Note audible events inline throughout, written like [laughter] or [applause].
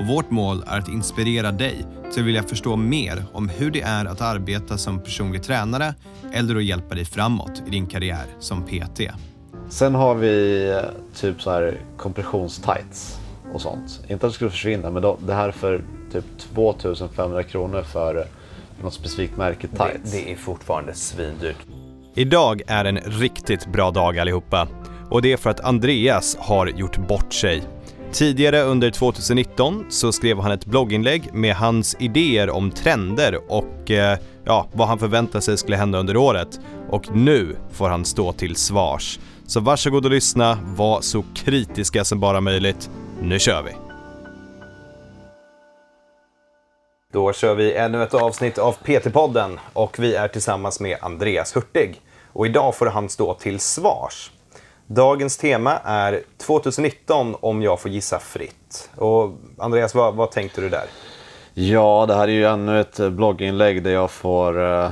och vårt mål är att inspirera dig till att vilja förstå mer om hur det är att arbeta som personlig tränare eller att hjälpa dig framåt i din karriär som PT. Sen har vi eh, typ så här kompressionstights och sånt. Inte att det skulle försvinna, men då, det här för typ 2500 kronor för något specifikt märke Det, tights. det är fortfarande svindyrt. Idag är en riktigt bra dag allihopa och det är för att Andreas har gjort bort sig. Tidigare under 2019 så skrev han ett blogginlägg med hans idéer om trender och eh, ja, vad han förväntar sig skulle hända under året. Och nu får han stå till svars. Så varsågod och lyssna, var så kritiska som bara möjligt. Nu kör vi! Då kör vi ännu ett avsnitt av PT-podden och vi är tillsammans med Andreas Hurtig. Och idag får han stå till svars. Dagens tema är 2019 om jag får gissa fritt. Och Andreas, vad, vad tänkte du där? Ja, det här är ju ännu ett blogginlägg där jag får eh,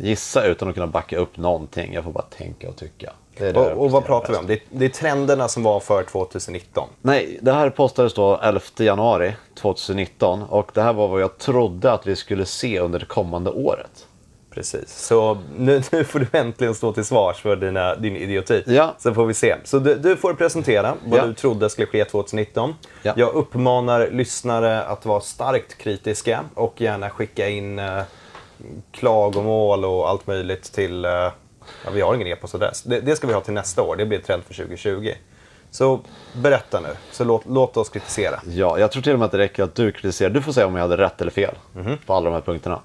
gissa utan att kunna backa upp någonting. Jag får bara tänka och tycka. Det är det Och, och vad pratar vi om? bäst. Det, det är trenderna som var för 2019. Nej, det här postades då 11 januari 2019 och det här var vad jag trodde att vi skulle se under det kommande året. Precis. Så nu, [laughs] nu får du äntligen stå till svars för dina, din idioti. Ja. Så får vi se. Så du, du får presentera vad Ja. du trodde skulle ske 2019. Ja. Jag uppmanar lyssnare att vara starkt kritiska och gärna skicka in eh, klagomål och allt möjligt till... Eh, ja, vi har ingen e-postadress. Det, det ska vi ha till nästa år. Det blir trend för 2020. Så berätta nu, så låt, låt oss kritisera. Ja, jag tror till och med att det räcker att du kritiserar. Du får säga om jag hade rätt eller fel på alla de här punkterna.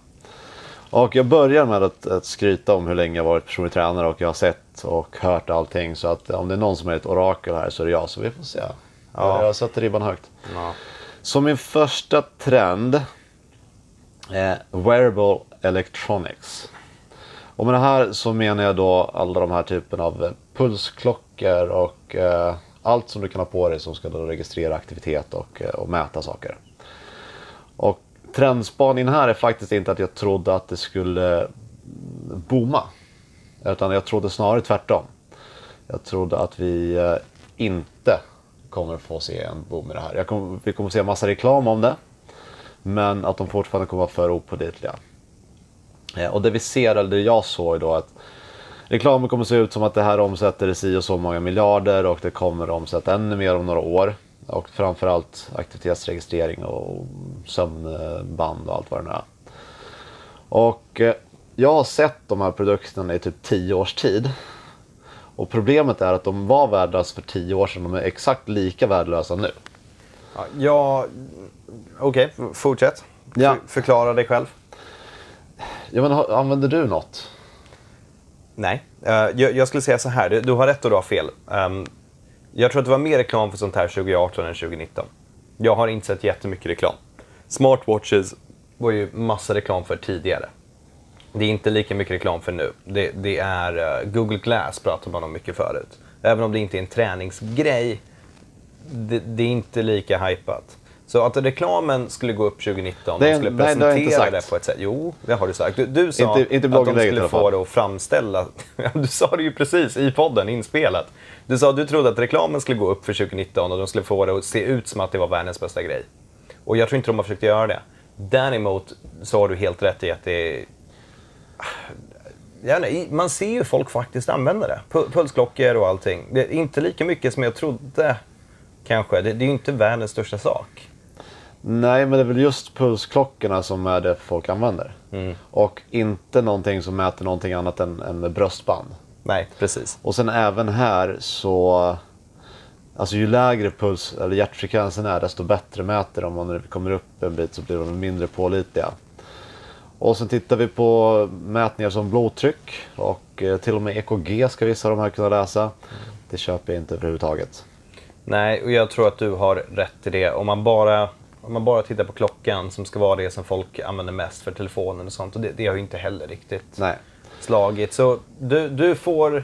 Och jag börjar med att, att skryta om hur länge jag varit personlig tränare och jag har sett och hört allting. Så att om det är någon som är ett orakel här så är det jag. Så vi får se. Ja. Jag sätter ribban högt. Ja. Så min första trend är wearable electronics. Och med det här så menar jag då alla de här typen av pulsklockor och eh, allt som du kan ha på dig som ska då registrera aktivitet och, eh, och mäta saker. Trendspaningen här är faktiskt inte att jag trodde att det skulle booma. Utan jag trodde snarare tvärtom. Jag trodde att vi eh, inte kommer få se en boom i det här. Jag kommer, vi kommer se massa reklam om det. Men att de fortfarande kommer vara för opålitliga. Eh, och det vi ser, eller det jag såg då att reklamen kommer se ut som att det här omsätter si och så många miljarder och det kommer omsätta ännu mer om några år. Och framförallt aktivitetsregistrering och sömnband och allt vad det nu är. Och eh, jag har sett de här produkterna i typ 10 års tid. Och problemet är att de var värdelösa för 10 år sedan. De är exakt lika värdelösa nu. Ja, Okej, f- fortsätt. Ja. För, förklara dig själv. Ja, men använder du något? Nej, Eh, jag, skulle säga så här. Du, du har rätt och du har fel. Jag tror att det var mer reklam för sånt här 2018 än 2019. Jag har inte sett jättemycket reklam. Smartwatches var ju massa reklam för tidigare. Det är inte lika mycket reklam för nu. Det, det är eh, Google Glass pratar man om mycket förut. Även om det inte är en träningsgrej, det, det är inte lika hypat. Så att reklamen skulle gå upp 2019 Det och skulle nej, det presentera sagt. det på ett sätt. Jo, det har du sagt. Du, du sa Inte- inte att de skulle få det att framställa... [laughs] du sa det ju precis i podden, inspelat. Du sa att du trodde att reklamen skulle gå upp för 2019 och de skulle få det att se ut som att det var världens bästa grej. Och jag tror inte de har försökt göra det. Däremot så har du helt rätt i att det. Ja, nej, man ser ju folk faktiskt använda det. Pu- Pulsklockor och allting. Det är inte lika mycket som jag trodde, kanske. Det, det är ju inte världens största sak. Nej, men det är väl just pulsklockorna som är det folk använder. Och inte någonting som mäter någonting annat än, än bröstband. Nej, precis. Och sen även här så... Alltså ju lägre puls eller hjärtfrekvensen är desto bättre mäter de. Och när det kommer upp en bit så blir de mindre pålitliga. Och sen tittar vi på mätningar som blodtryck och eh, till och med EKG ska vissa av de här kunna läsa. Det köper jag inte överhuvudtaget. Nej, och jag tror att du har rätt i det. Om man bara Om man bara tittar på klockan som ska vara det som folk använder mest för telefonen och sånt. Och det, det har ju inte heller riktigt Nej. slagit. Så du, du får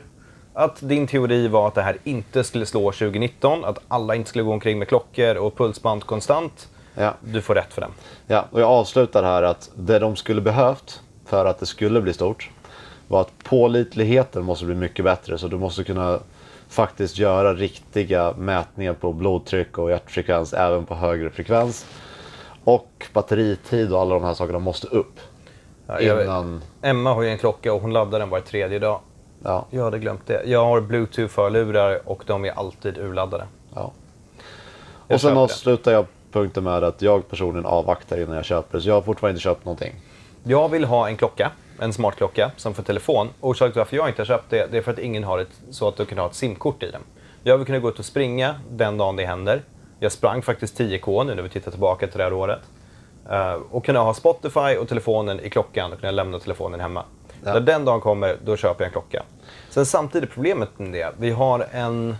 att din teori var att det här inte skulle slå 2019, att alla inte skulle gå omkring med klockor och pulsband konstant. Ja. Du får rätt för den. Ja, och jag avslutar här att det de skulle behövt för att det skulle bli stort var att pålitligheten måste bli mycket bättre. Så du måste kunna faktiskt göra riktiga mätningar på blodtryck och hjärtfrekvens även på högre frekvens. Och batteritid och alla de här sakerna måste upp. Ja, Innan... Emma har ju en klocka och hon laddar den var tredje dag. Ja, Jag hade glömt det. Jag har bluetooth-hörlurar och de är alltid urladdade. ja. Jag Och sen avslutar jag punkten med att jag personligen avvaktar innan jag köper. Så jag har fortfarande inte köpt någonting. Jag vill ha en klocka, en smartklocka som för telefon. Orsaken till varför jag inte har köpt det, det är för att ingen har ett så att du kan ha ett simkort i den. Jag vill kunna gå ut och springa den dagen det händer. Jag sprang faktiskt 10K nu när vi tittar tillbaka till det här året. Eh, och kunna ha Spotify och telefonen i klockan och kunna lämna telefonen hemma. Ja. När den dagen kommer, då köper jag en klocka. Sen samtidigt problemet med det, vi har en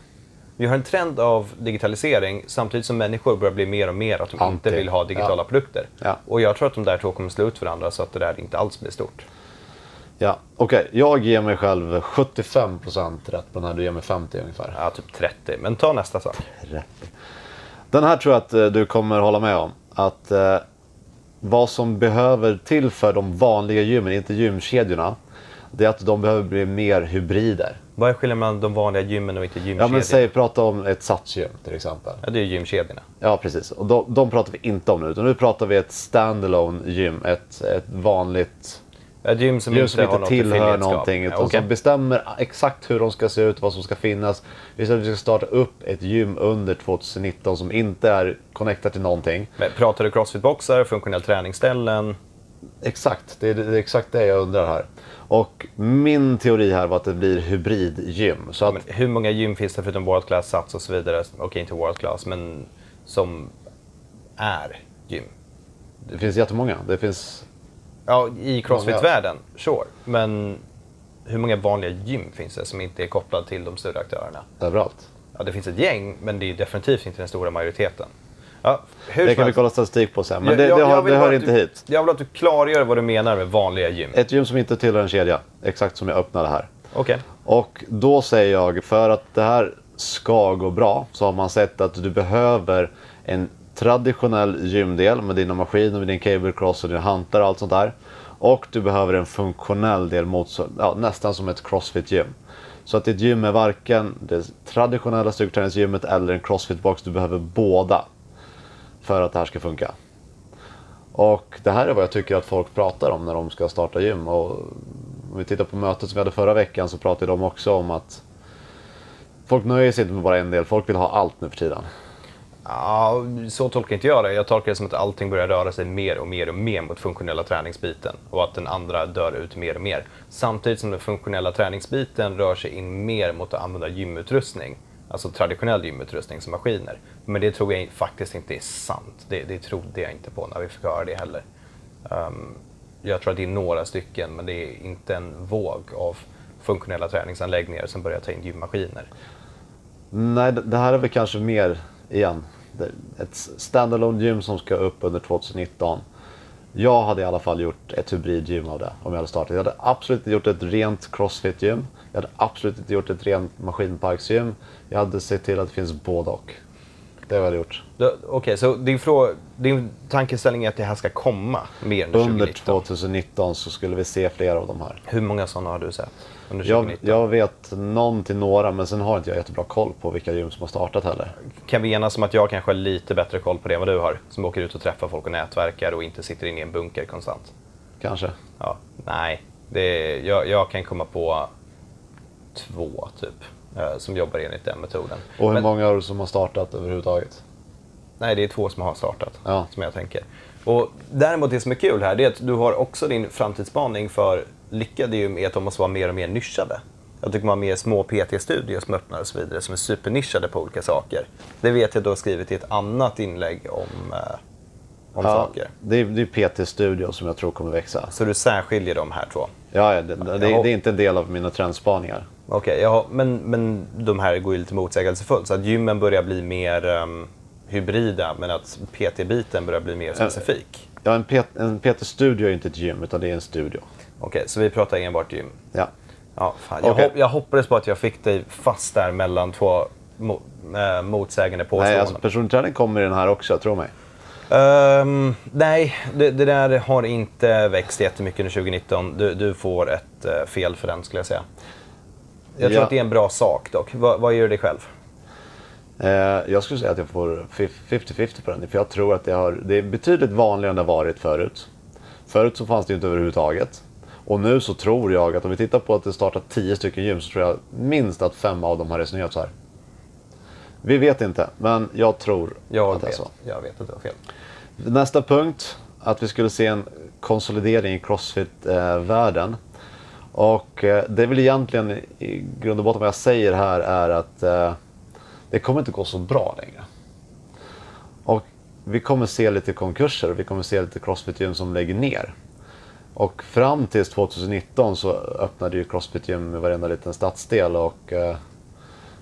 vi har en trend av digitalisering samtidigt som människor börjar bli mer och mer att de Anti. inte vill ha digitala Ja. produkter. Ja. Och jag tror att de där två kommer slå ut varandra så att det där inte alls blir stort. Ja, okej. Jag ger mig själv 75% rätt på den här. Du ger mig 50 ungefär. Ja, typ 30. Men ta nästa sak. Rätt. Den här tror jag att eh, du kommer hålla med om. Att eh, vad som behöver till för de vanliga gymmen, inte gymkedjorna, det är att de behöver bli mer hybrider. Vad är skillnaden mellan de vanliga gymmen och inte Ja gymkedjor? men säg, prata om ett satsgym till exempel. Ja, det är ju gymkedjorna. Ja precis, och de, de pratar vi inte om nu. Utan nu pratar vi ett standalone gym. Ett, ett vanligt Ett gym som gym inte som inte något tillhör någonting. Utan okej. som bestämmer exakt hur de ska se ut, vad som ska finnas. Vi säger att vi ska starta upp ett gym under 2019 som inte är connectat till någonting. Men pratar du crossfit-boxar, funktionell träningsställen? Exakt, det är, det är exakt det jag undrar här. Och min teori här var att det blir hybridgym. Så att, Men hur många gym finns det förutom World Class, Sats och så vidare? Okej, inte World Class, men som är gym. det finns jättemånga. Det finns... Ja, i crossfit-världen, sure. Men hur många vanliga gym finns det som inte är kopplade till de större aktörerna? Överallt. Ja, det finns ett gäng, men det är definitivt inte den stora majoriteten. Ja, Det kan vi kolla statistik på sen. Men Jag- det, jag- det, har, det hör inte du, hit. Jag vill att du klargör vad du menar med vanliga gym. Ett gym som inte tillhör en kedja. Exakt som jag öppnade här. Okej. Och då säger jag, för att det här ska gå bra så har man sett att du behöver en traditionell gymdel med dina maskiner, med din cable cross och din hantar och allt sånt där. Och du behöver en funktionell del mot, ja, nästan som ett crossfit-gym. Så att ditt gym är varken det traditionella styrketräningsgymmet eller en crossfit-box. Du behöver båda för att det här ska funka. Och det här är vad jag tycker att folk pratar om när de ska starta gym. Och om vi tittar på mötet som vi hade förra veckan så pratade de också om att folk nöjer sig inte med bara en del. Folk vill ha allt nu för tiden. Ja, så tolkar inte jag det. Jag tolkar det som att allting börjar röra sig mer och mer och mer mot funktionella träningsbiten och att den andra dör ut mer och mer. Samtidigt som den funktionella träningsbiten rör sig in mer mot att använda gymutrustning. Alltså traditionell gymutrustning som maskiner. Men det tror jag faktiskt inte är sant. Det, det trodde jag inte på när vi fick höra det heller. Um, jag tror att det är några stycken, men det är inte en våg av funktionella träningsanläggningar som börjar ta in gymmaskiner. Nej, det- här är väl kanske mer, igen, ett standalone gym som ska upp under 2019. Jag hade i alla fall gjort ett hybridgym av det om jag hade startat. Jag hade absolut inte gjort ett rent crossfit-gym. Jag hade absolut inte gjort ett rent maskinparksgym. Jag hade sett till att det finns både och. Det har jag gjort. Okej, så din, frå- din tankeställning är att det här ska komma mer under Under 2019? 2019 så skulle vi se fler av de här. Hur många sådana har du sett under Jag, 2019? jag vet någon till några, men sen har inte jag jättebra koll på vilka gym som har startat heller. Kan vi enas om att jag kanske har lite bättre koll på det än vad du har? Som åker ut och träffar folk och nätverkar och inte sitter inne i en bunker konstant. Kanske. Ja, nej. Det jag, jag kan komma på två, typ, som jobbar enligt den metoden. Och hur Men- många har du som har startat överhuvudtaget? Nej, det är två som har startat, Ja. som jag tänker. Och däremot det som är kul här, det är att du har också din framtidsspaning för lyckade gym är att de måste vara mer och mer nischade. Jag tycker man har mer små PT-studior som öppnar och så vidare, som är supernischade på olika saker. Det vet jag att du har skrivit i ett annat inlägg om, eh, om saker. Det är, det är PT-studio som jag tror kommer växa. Så du särskiljer de här två. Ja, ja, det, det, det är inte en del av mina trendspaningar. Okej, ja, men, men de här går ju lite motsägelsefullt. Så att gymmen börjar bli mer... ehm, hybrida, men att PT-biten börjar bli mer specifik. Ja, en, P- en PT-studio är inte ett gym, utan det är en studio. Okej, så vi pratar enbart gym. Ja. Ja, fan. Jag, Okej. hopp, jag hoppades på att jag fick dig fast där mellan två mo, äh, motsägande Nej, påståenden. alltså personlig träning kommer i den här också, tro mig. Ehm, nej, det, det där har inte växt jättemycket under 2019. Du, du får ett eh, fel för den skulle jag säga. Jag tror Ja. att det är en bra sak dock. Vad, vad gör du dig själv? Eh, jag skulle säga att jag får 50-50 på den. För jag tror att det, har, det är betydligt vanligare än det har varit förut. Förut så fanns det ju inte överhuvudtaget. Och nu så tror jag att om vi tittar på att det startar 10 stycken gym så tror jag minst att fem av dem har resonerat så här. Vi vet inte, men jag tror Jag att det är så. jag vet att det var fel. Nästa punkt, att vi skulle se en konsolidering i Crossfit-världen. Och eh, det är väl egentligen i grund och botten vad jag säger här är att eh, det kommer inte gå så bra längre. Och vi kommer se lite konkurser, vi kommer se lite Crossfit-gym som lägger ner. Och fram till 2019 så öppnade ju Crossfit-gym i varenda liten stadsdel och eh,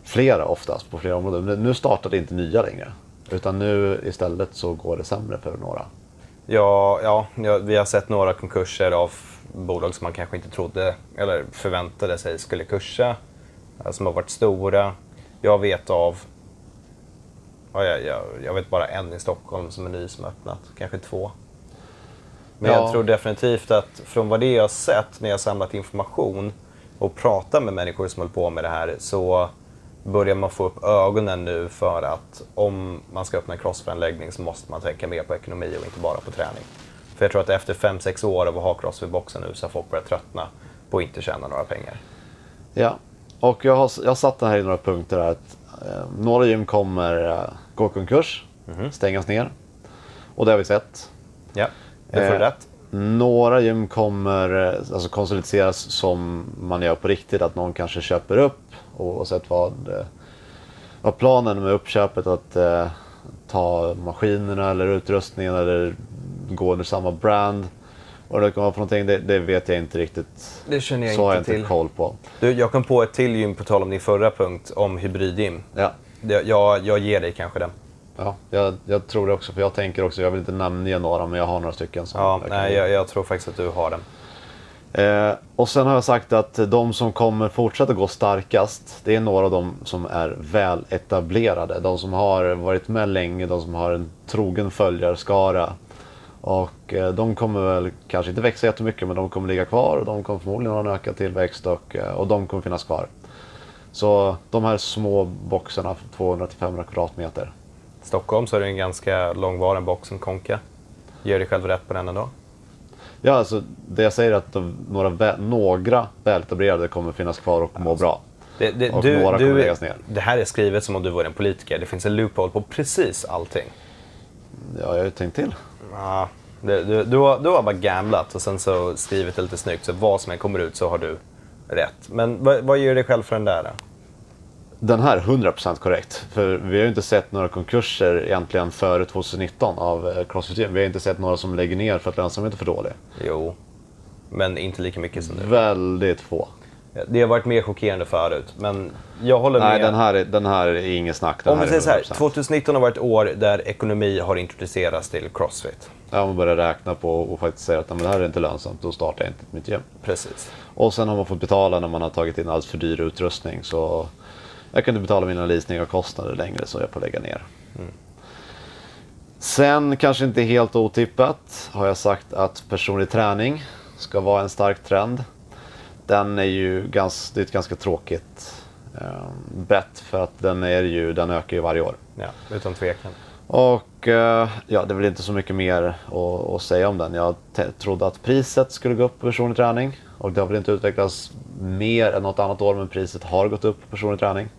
flera oftast på flera områden. Men nu startar det inte nya längre. Utan nu istället så går det sämre för några. Ja, ja, ja, vi har sett några konkurser av bolag som man kanske inte trodde eller förväntade sig skulle kursa. eh, Som har varit stora. Jag vet av, ja, jag, jag, vet bara en i Stockholm som är ny som har öppnat, kanske två. Men Ja. jag tror definitivt att från vad det jag har sett när jag samlat information och pratat med människor som håller på med det här så börjar man få upp ögonen nu för att om man ska öppna en crossfit-anläggning så måste man tänka mer på ekonomi och inte bara på träning. För jag tror att efter 5-6 år av att ha crossfit-boxen nu så har folk börjat tröttna på att inte tjäna några pengar. Ja, och jag har, jag har satt det här i några punkter. Att, eh, några gym kommer eh, gå konkurs, stängas ner. Och det har vi sett. Ja, det får du Eh, rätt. Några gym kommer eh, alltså konsolideras som man gör på riktigt. Att någon kanske köper upp oavsett vad, eh, vad planen med uppköpet att eh, ta maskinerna eller utrustningen eller gå under samma brand. Vad det kan vara för någonting, det, det vet jag inte riktigt. Det känner jag Så har jag inte inte till. koll på. Du, jag kom på ett till gym på tal om din förra punkt om hybridgym. Ja. Jag, jag ger dig kanske den. Ja, jag, jag tror det också. För jag tänker också, jag vill inte namnge några, men jag har några stycken. Som Ja, jag nej, jag, jag tror faktiskt att du har den. eh, och sen har jag sagt att de som kommer fortsätta gå starkast, det är några av dem som är väl etablerade. De som har varit med länge, de som har en trogen följarskara. Och eh, de kommer väl kanske inte växa jättemycket, men de kommer ligga kvar. Och de kommer förmodligen ha en ökad tillväxt och, eh, och de kommer finnas kvar. Så de här små boxarna, 200-500 kvadratmeter. Stockholm så är det en ganska långvarig box som Konka. Ger dig själv rätt på den ändå? Ja, alltså det jag säger är att de, några, några väletablerade kommer finnas kvar och må bra. Det, det, Och du, några kommer du, läggas ner. det här är skrivet som om du var en politiker. Det finns en loophole på precis allting. Ja, jag har ju tänkt till. Ja, det, du, du, har, du har bara gamblat och sen så skrivit det lite snyggt. Så vad som än kommer ut så har du rätt. Men vad, vad ger du dig själv för den där? Då? Den här 100% korrekt. För vi har ju inte sett några konkurser egentligen före 2019 av eh, Crossfit. Vi har inte sett några som lägger ner för att lönsamheten är för dålig. Jo, men inte lika mycket som nu. Väldigt få. Det har varit mer chockerande förut, men jag håller Nej, med. den här, är, den här är inget snack. Den Om vi säger så här, 2019 har varit ett år där ekonomi har introducerats till Crossfit. Ja, man börjar räkna på och faktiskt säga att "Nej, men det här är inte lönsamt, då startar jag inte nytt gym. Precis. Och sen har man fått betala när man har tagit in allt för dyr utrustning. Så jag inte betala mina leasing och kostnader längre så jag får lägga ner. Sen, kanske inte helt otippat, har jag sagt att personlig träning ska vara en stark trend. Den är ju ganska, det är ett ganska tråkigt eh, bett för att den, är ju, den ökar ju varje år. Ja, utan tvekan. Och eh, ja, det är väl inte så mycket mer att, att säga om den. Jag trodde att priset skulle gå upp på personlig träning. Och det har väl inte utvecklats mer än något annat år, men priset har gått upp på personlig träning.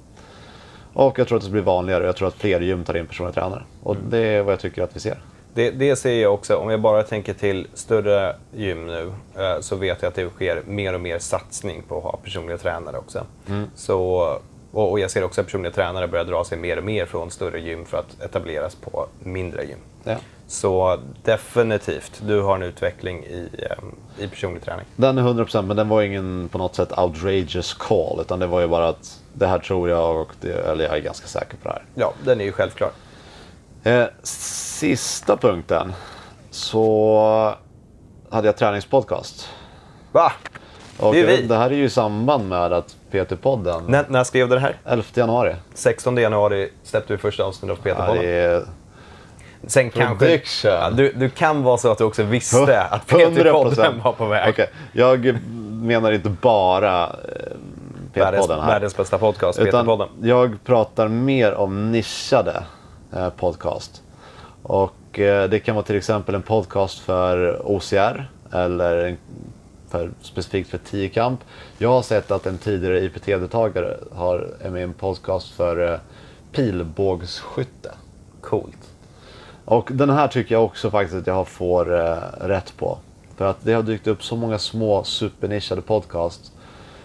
Och jag tror att det blir vanligare. Jag tror att fler gym tar in personliga tränare. Och det är vad jag tycker att vi ser. Det, det ser jag också. Om jag bara tänker till större gym nu eh, så vet jag att det sker mer och mer satsning på att ha personliga tränare också. Så, och, och jag ser också att personliga tränare börjar dra sig mer och mer från större gym för att etableras på mindre gym. Ja. Så definitivt, du har en utveckling i, eh, i personlig träning. Den är 100% men den var ingen på något sätt outrageous call. Utan det var ju bara att det här tror jag och det, eller jag är ganska säker på det här. Ja, den är ju självklar. Eh, sista punkten så hade jag träningspodcast. Va? Och Det är vi. det här är ju i samband med att PT-podden När, när skrev du det här? 11 januari. 16 januari släppte vi första avsnittet av PT-podden. det är Sen kanske... Ja, du, du kan vara så att du också visste att PT-podden var på väg. Okej, Jag menar inte bara eh, PT-podden här. världens bästa podcast, PT-podden. jag pratar mer om nischade Eh, podcast. Och eh, det kan vara till exempel en podcast för OCR eller för, specifikt för tiokamp. Jag har sett att en tidigare IPT-deltagare har är med i en podcast för eh, pilbågsskytte. Coolt. Och den här tycker jag också faktiskt att jag får eh, rätt på. För att det har dykt upp så många små supernischade podcast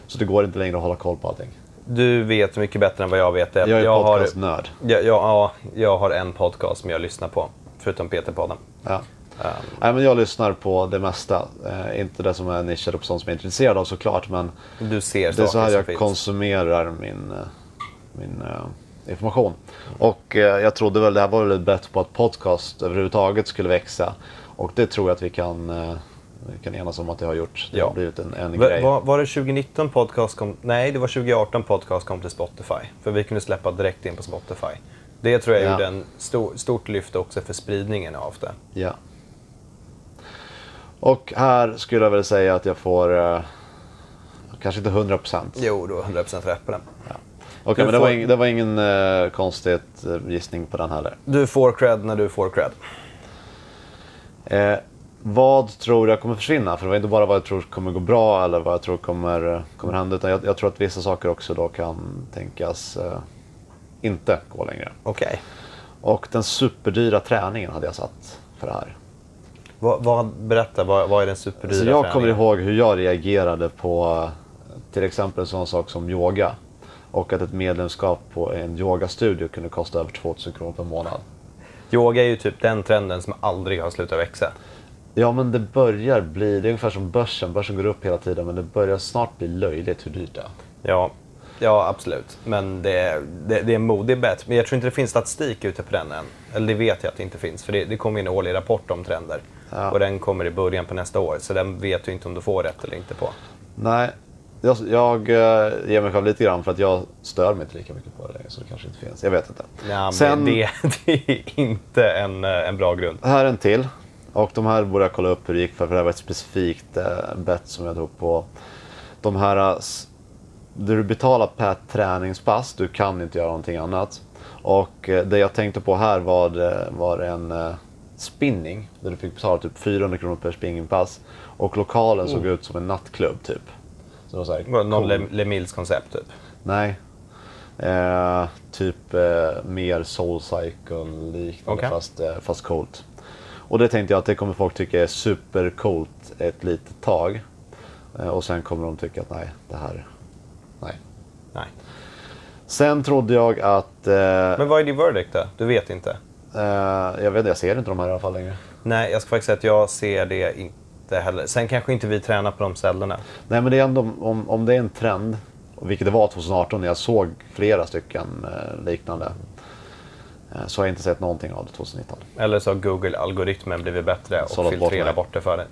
så det går inte längre att hålla koll på allting. Du vet mycket bättre än vad jag vet. Jag är har, podcastnörd. jag, jag, ja, jag har en podcast som jag lyssnar på, förutom PT-podden. Ja. Nej, men jag lyssnar på det mesta. Eh, inte det som är nischat och sånt som jag är intresserad av såklart. Men Du ser det är så här jag konsumerar min, eh, min eh, information. Och eh, jag trodde väl, det här var väl ett bett på att podcast överhuvudtaget skulle växa. Och det tror jag att vi kan, eh, kan enas om att det har gjort. Det Ja. har blivit en, en grej. var, var det 2019 podcast kom? Nej, det var 2018 podcast kom till Spotify. För vi kunde släppa direkt in på Spotify. Det tror jag Ja. gjorde en stor, stort lyft också för spridningen av det. Ja. Och här skulle jag väl säga att jag får eh, kanske inte 100 procent. Jo, du har 100% rätt på den. Okej, Du men det får- var, ing, det var ingen uh, konstigt eh, gissning på den heller. Du får cred när du får cred. Eh, vad tror jag kommer försvinna? För det var inte bara vad jag tror kommer gå bra eller vad jag tror kommer, kommer hända. Utan jag, jag tror att vissa saker också då kan tänkas eh, inte gå längre. Okej. Och den superdyra träningen hade jag satt för det här. Vad, vad, berätta, vad, vad är den superdyra Så jag kommer träningen? ihåg hur jag reagerade på till exempel en sån sak som yoga. Och att ett medlemskap på en yogastudio kunde kosta över 2000 kronor per månad. Yoga är ju typ den trenden som aldrig har slutat växa. Ja men det börjar bli, det är ungefär som börsen. Börsen går upp hela tiden men det börjar snart bli löjligt hur dyrt det är. Ja, ja absolut. Men det, det, det är en modig bet. Men jag tror inte det finns statistik ute på den än. Eller det vet jag att det inte finns. För det, det kommer en årlig rapport om trender. Ja. Och den kommer i början på nästa år. Så den vet du inte om du får rätt eller inte på. Nej, jag, jag eh, ger mig själv lite grann för att jag stör mig inte lika mycket på det längre så det kanske inte finns. Jag vet inte. Men Sen- det, [laughs] det är inte en, eh, en bra grund. Här är en till. Och de här borde jag kolla upp hur det gick för, för det här var ett specifikt eh, bet som jag tog på. De här, eh, där du betalar per träningspass, du kan inte göra någonting annat. Och eh, det jag tänkte på här var, det- var en eh, spinning, där du fick betala typ 400 kronor per spinningpass. Och lokalen såg ut som en nattklubb typ. Så det var så här, Någon cool. Le, Le Mills koncept typ. Nej. Eh, typ eh, mer Soulcycle-liknande Okej. fast, eh, fast coolt. Och det tänkte jag att det kommer folk tycka är supercoolt ett litet tag. Eh, och sen kommer de tycka att nej, det här, nej. Nej. Sen trodde jag att, eh, Men vad är din verdict då? Du vet inte? eh, jag vet inte, jag ser inte de här i alla fall längre. Nej, jag ska faktiskt säga att jag ser det inte heller. Sen kanske inte vi tränar på de ställena. Nej men det är ändå, om, om det är en trend, vilket det var 2018 när jag såg flera stycken eh, liknande. Eh, så har jag inte sett någonting av det 2019. Eller så har Google-algoritmen blivit bättre och Sållat bort bort det för dig.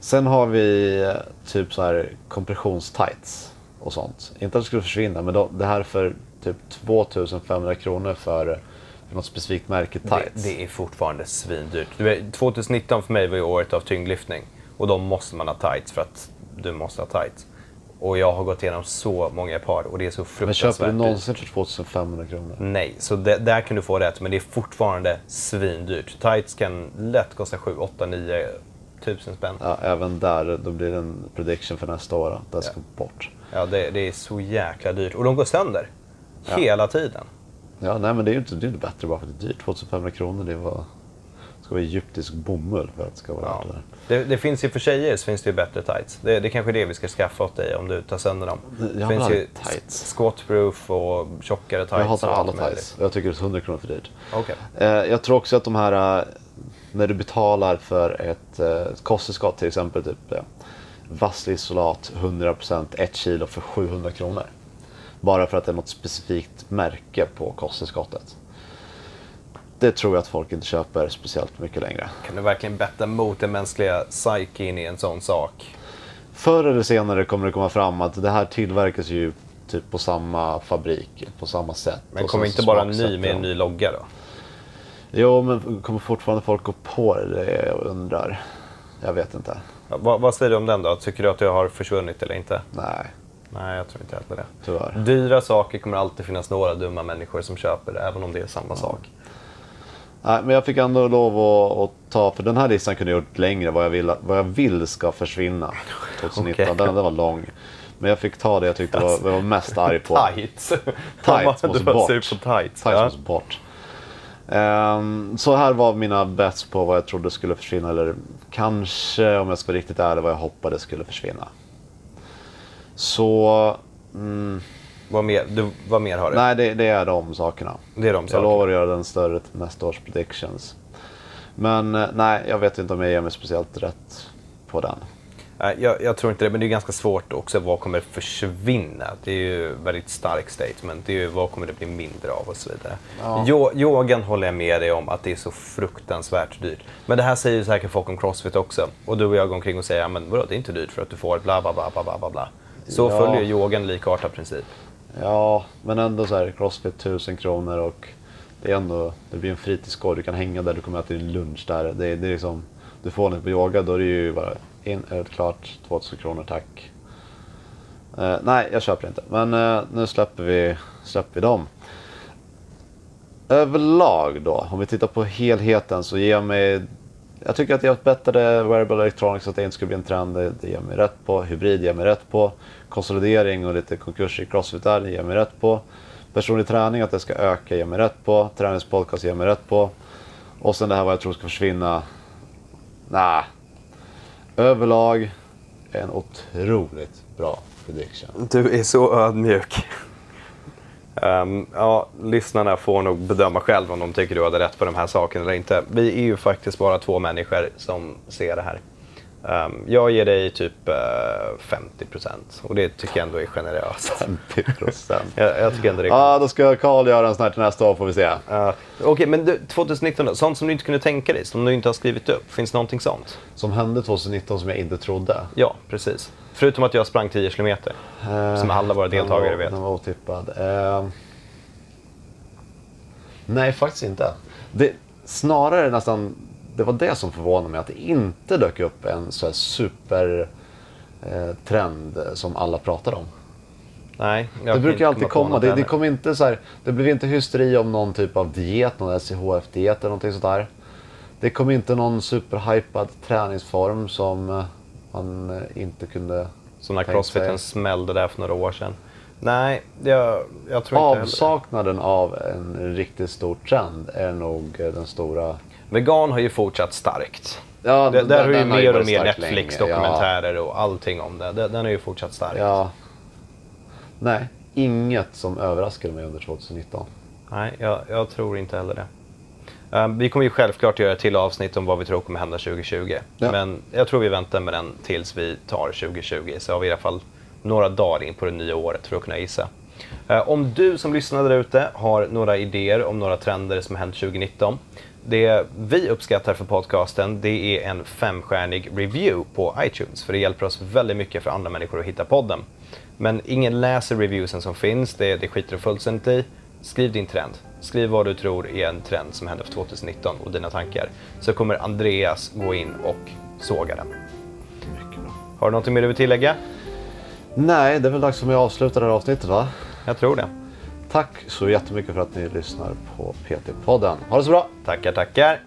Sen har vi eh, typ så här kompressionstights och sånt. Inte att det skulle försvinna, men då, det här för typ 2500 kronor för, för något specifikt märke Det, tights. det är fortfarande svindyrt. Du vet, 2019 för mig var ju året av tyngdlyftning. Och då måste man ha tights för att du måste ha tights. Och jag har gått igenom så många par och det är så men fruktansvärt köper du någonsin för 2500 kronor? Nej, så det, där kan du få rätt, men det är fortfarande svindyrt. Tights kan lätt kosta 7, 8, 9 tusen spänn. Ja, även där, då blir det en prediction för nästa år. Det ska bort. Ja, det, det är så jäkla dyrt. Och de går sönder. Ja. Hela tiden. Ja, nej men det är ju inte, det är inte bättre bara för att det är dyrt. 2500 kronor, det var, ska vara egyptisk bomull för att det ska vara Ja. det. Det, det finns ju för tjejer så finns det ju bättre tights. Det, det kanske är det vi ska skaffa åt dig om du tar sönder dem. Jag Det finns ju tights. squatproof och tjockare tights. Jag hatar alla tights. Jag tycker det är 100 kronor för dyrt. Okej. Eh, jag tror också att de här, eh, när du betalar för ett eh, kosttillskott, till exempel typ eh, vasslisolat 100% 1 kilo för 700 kronor. Bara för att det är något specifikt märke på kosttillskottet. Det tror jag att folk inte köper speciellt mycket längre. Kan du verkligen betta mot den mänskliga psyken i en sån sak? Förr eller senare kommer det komma fram att det här tillverkas ju typ på samma fabrik, på samma sätt. Men kommer inte bara ny smaksätter med en ny logga då? Jo, men kommer fortfarande folk gå på det? Det jag undrar. Jag vet inte. Ja, vad, vad säger du om den då? Tycker du att det har försvunnit eller inte? Nej, Nej, jag tror inte heller det. tyvärr. Dyra saker kommer alltid finnas några dumma människor som köper det, även om det är samma sak. Nej, men jag fick ändå lov att, att ta, för den här listan kunde jag gjort längre, vad jag vill, vad jag vill ska försvinna [laughs] 2019. Okej. Den, den var lång. Men jag fick ta det jag tyckte var, jag var mest arg på. Tights. [laughs] [laughs] Tights måste bort. tights. Tights ja. måste bort. Ehm, så här var mina bets på vad jag trodde skulle försvinna, eller kanske om jag ska vara riktigt ärlig vad jag hoppades skulle försvinna. Så, mm, Vad, mer, du, vad mer har du? nej det, det är de sakerna. Det är de Jag sakerna. lovar att göra den större till nästa års predictions. Men eh, nej, jag vet inte om jag ger mig speciellt rätt på den. Jag, jag tror inte det, men det är ganska svårt också. Vad kommer försvinna? Det är ju väldigt starkt statement. Det är ju vad kommer det bli mindre av och så vidare. Ja. Jo, yogan håller jag med dig om att det är så fruktansvärt dyrt. Men det här säger ju säkert folk om Crossfit också. Och du och jag går omkring och säger, men vadå, det är inte dyrt för att du får bla bla bla bla bla bla. Så Ja. följer yogan likartad princip. Ja, men ändå så här Crossfit 1000 kronor och det är ändå, det blir en fritidsgård. Du kan hänga där, du kommer äta din lunch där. Det, är- det är liksom, du får den på yoga, då är det ju bara in, eh, klart 2000 kronor, tack. Eh, nej, jag köper inte. Men eh, nu släpper vi, släpper vi dem. Överlag då, om vi tittar på helheten så ger jag mig... Jag tycker att jag bättre wearable electronics, att det inte skulle bli en trend, det, det ger mig rätt på. Hybrid ger mig rätt på. Konsolidering och lite konkurs i Crossfit där, det ger mig rätt på. Personlig träning, att det ska öka, ger mig rätt på. Träningspodcast ger mig rätt på. Och sen det här vad jag tror ska försvinna. Nej. Överlag, en otroligt bra prediction. Du är så ödmjuk. Um, ja, lyssnarna får nog bedöma själv om de tycker du hade rätt på de här sakerna eller inte. Vi är ju faktiskt bara två människor som ser det här. Ehm, jag ger dig typ uh, 50% och det tycker jag ändå är generöst. 50 procent. [laughs] jag, jag tycker ändå det är Ja, då ska Karl göra en sån här till nästa år får vi se. Uh, Okej, men du, 2019 då? Sånt som du inte kunde tänka dig, som du inte har skrivit upp. Finns det någonting sånt? Som hände 2019 som jag inte trodde. Ja, precis. Förutom att jag sprang 10 kilometer. Som alla våra deltagare den var, vet. Den var otippad. Eh, nej, faktiskt inte. Det, snarare nästan, det var det som förvånade mig, att det inte dök upp en så här super eh, trend som alla pratar om. Nej, jag Det brukar inte alltid komma. något Det, det, kom inte så här, det blev inte hysteri om någon typ av diet, någon SCHF-diet eller någonting sånt där. Det kom inte någon superhypad träningsform som eh, man eh, inte kunde Som när crossfiten sig. smällde där för några år sedan. Nej, jag, jag tror inte heller. Avsaknaden av en riktigt stor trend är nog den stora... Vegan har ju fortsatt starkt. Ja, Det, där har ju mer och mer Netflix-dokumentärer och allting om det. Den, den har ju fortsatt starkt. Ja. ja. Nej, inget som överraskade mig under 2019. Nej, jag, jag tror inte heller det. Um, vi kommer ju självklart göra ett till avsnitt om vad vi tror kommer hända 2020. Ja. Men jag tror vi väntar med den tills vi tar 2020. Så har vi i alla fall några dagar in på det nya året för att kunna gissa. Eh, om du som lyssnar där ute har några idéer om några trender som har hänt 2019. Det vi uppskattar för podcasten det är en femstjärnig review på iTunes. För det hjälper oss väldigt mycket för andra människor att hitta podden. Men ingen läser reviewsen som finns, det, det skiter du fullständigt i. Skriv din trend. Skriv vad du tror är en trend som händer för 2019 och dina tankar. Så kommer Andreas gå in och såga den. Har du något mer du vill tillägga? Nej, det är väl dags för mig att avsluta det här avsnittet va? Jag tror det. Tack så jättemycket för att ni lyssnar på PT-podden. Ha det så bra! Tackar, tackar.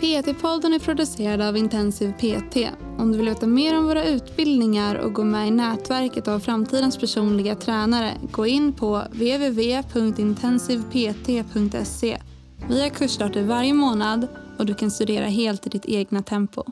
PT-podden är producerad av Intensiv PT. Om du vill veta mer om våra utbildningar och gå med i nätverket av framtidens personliga tränare, gå in på www.intensivpt.se. Vi har kursstarter varje månad och du kan studera helt i ditt egna tempo.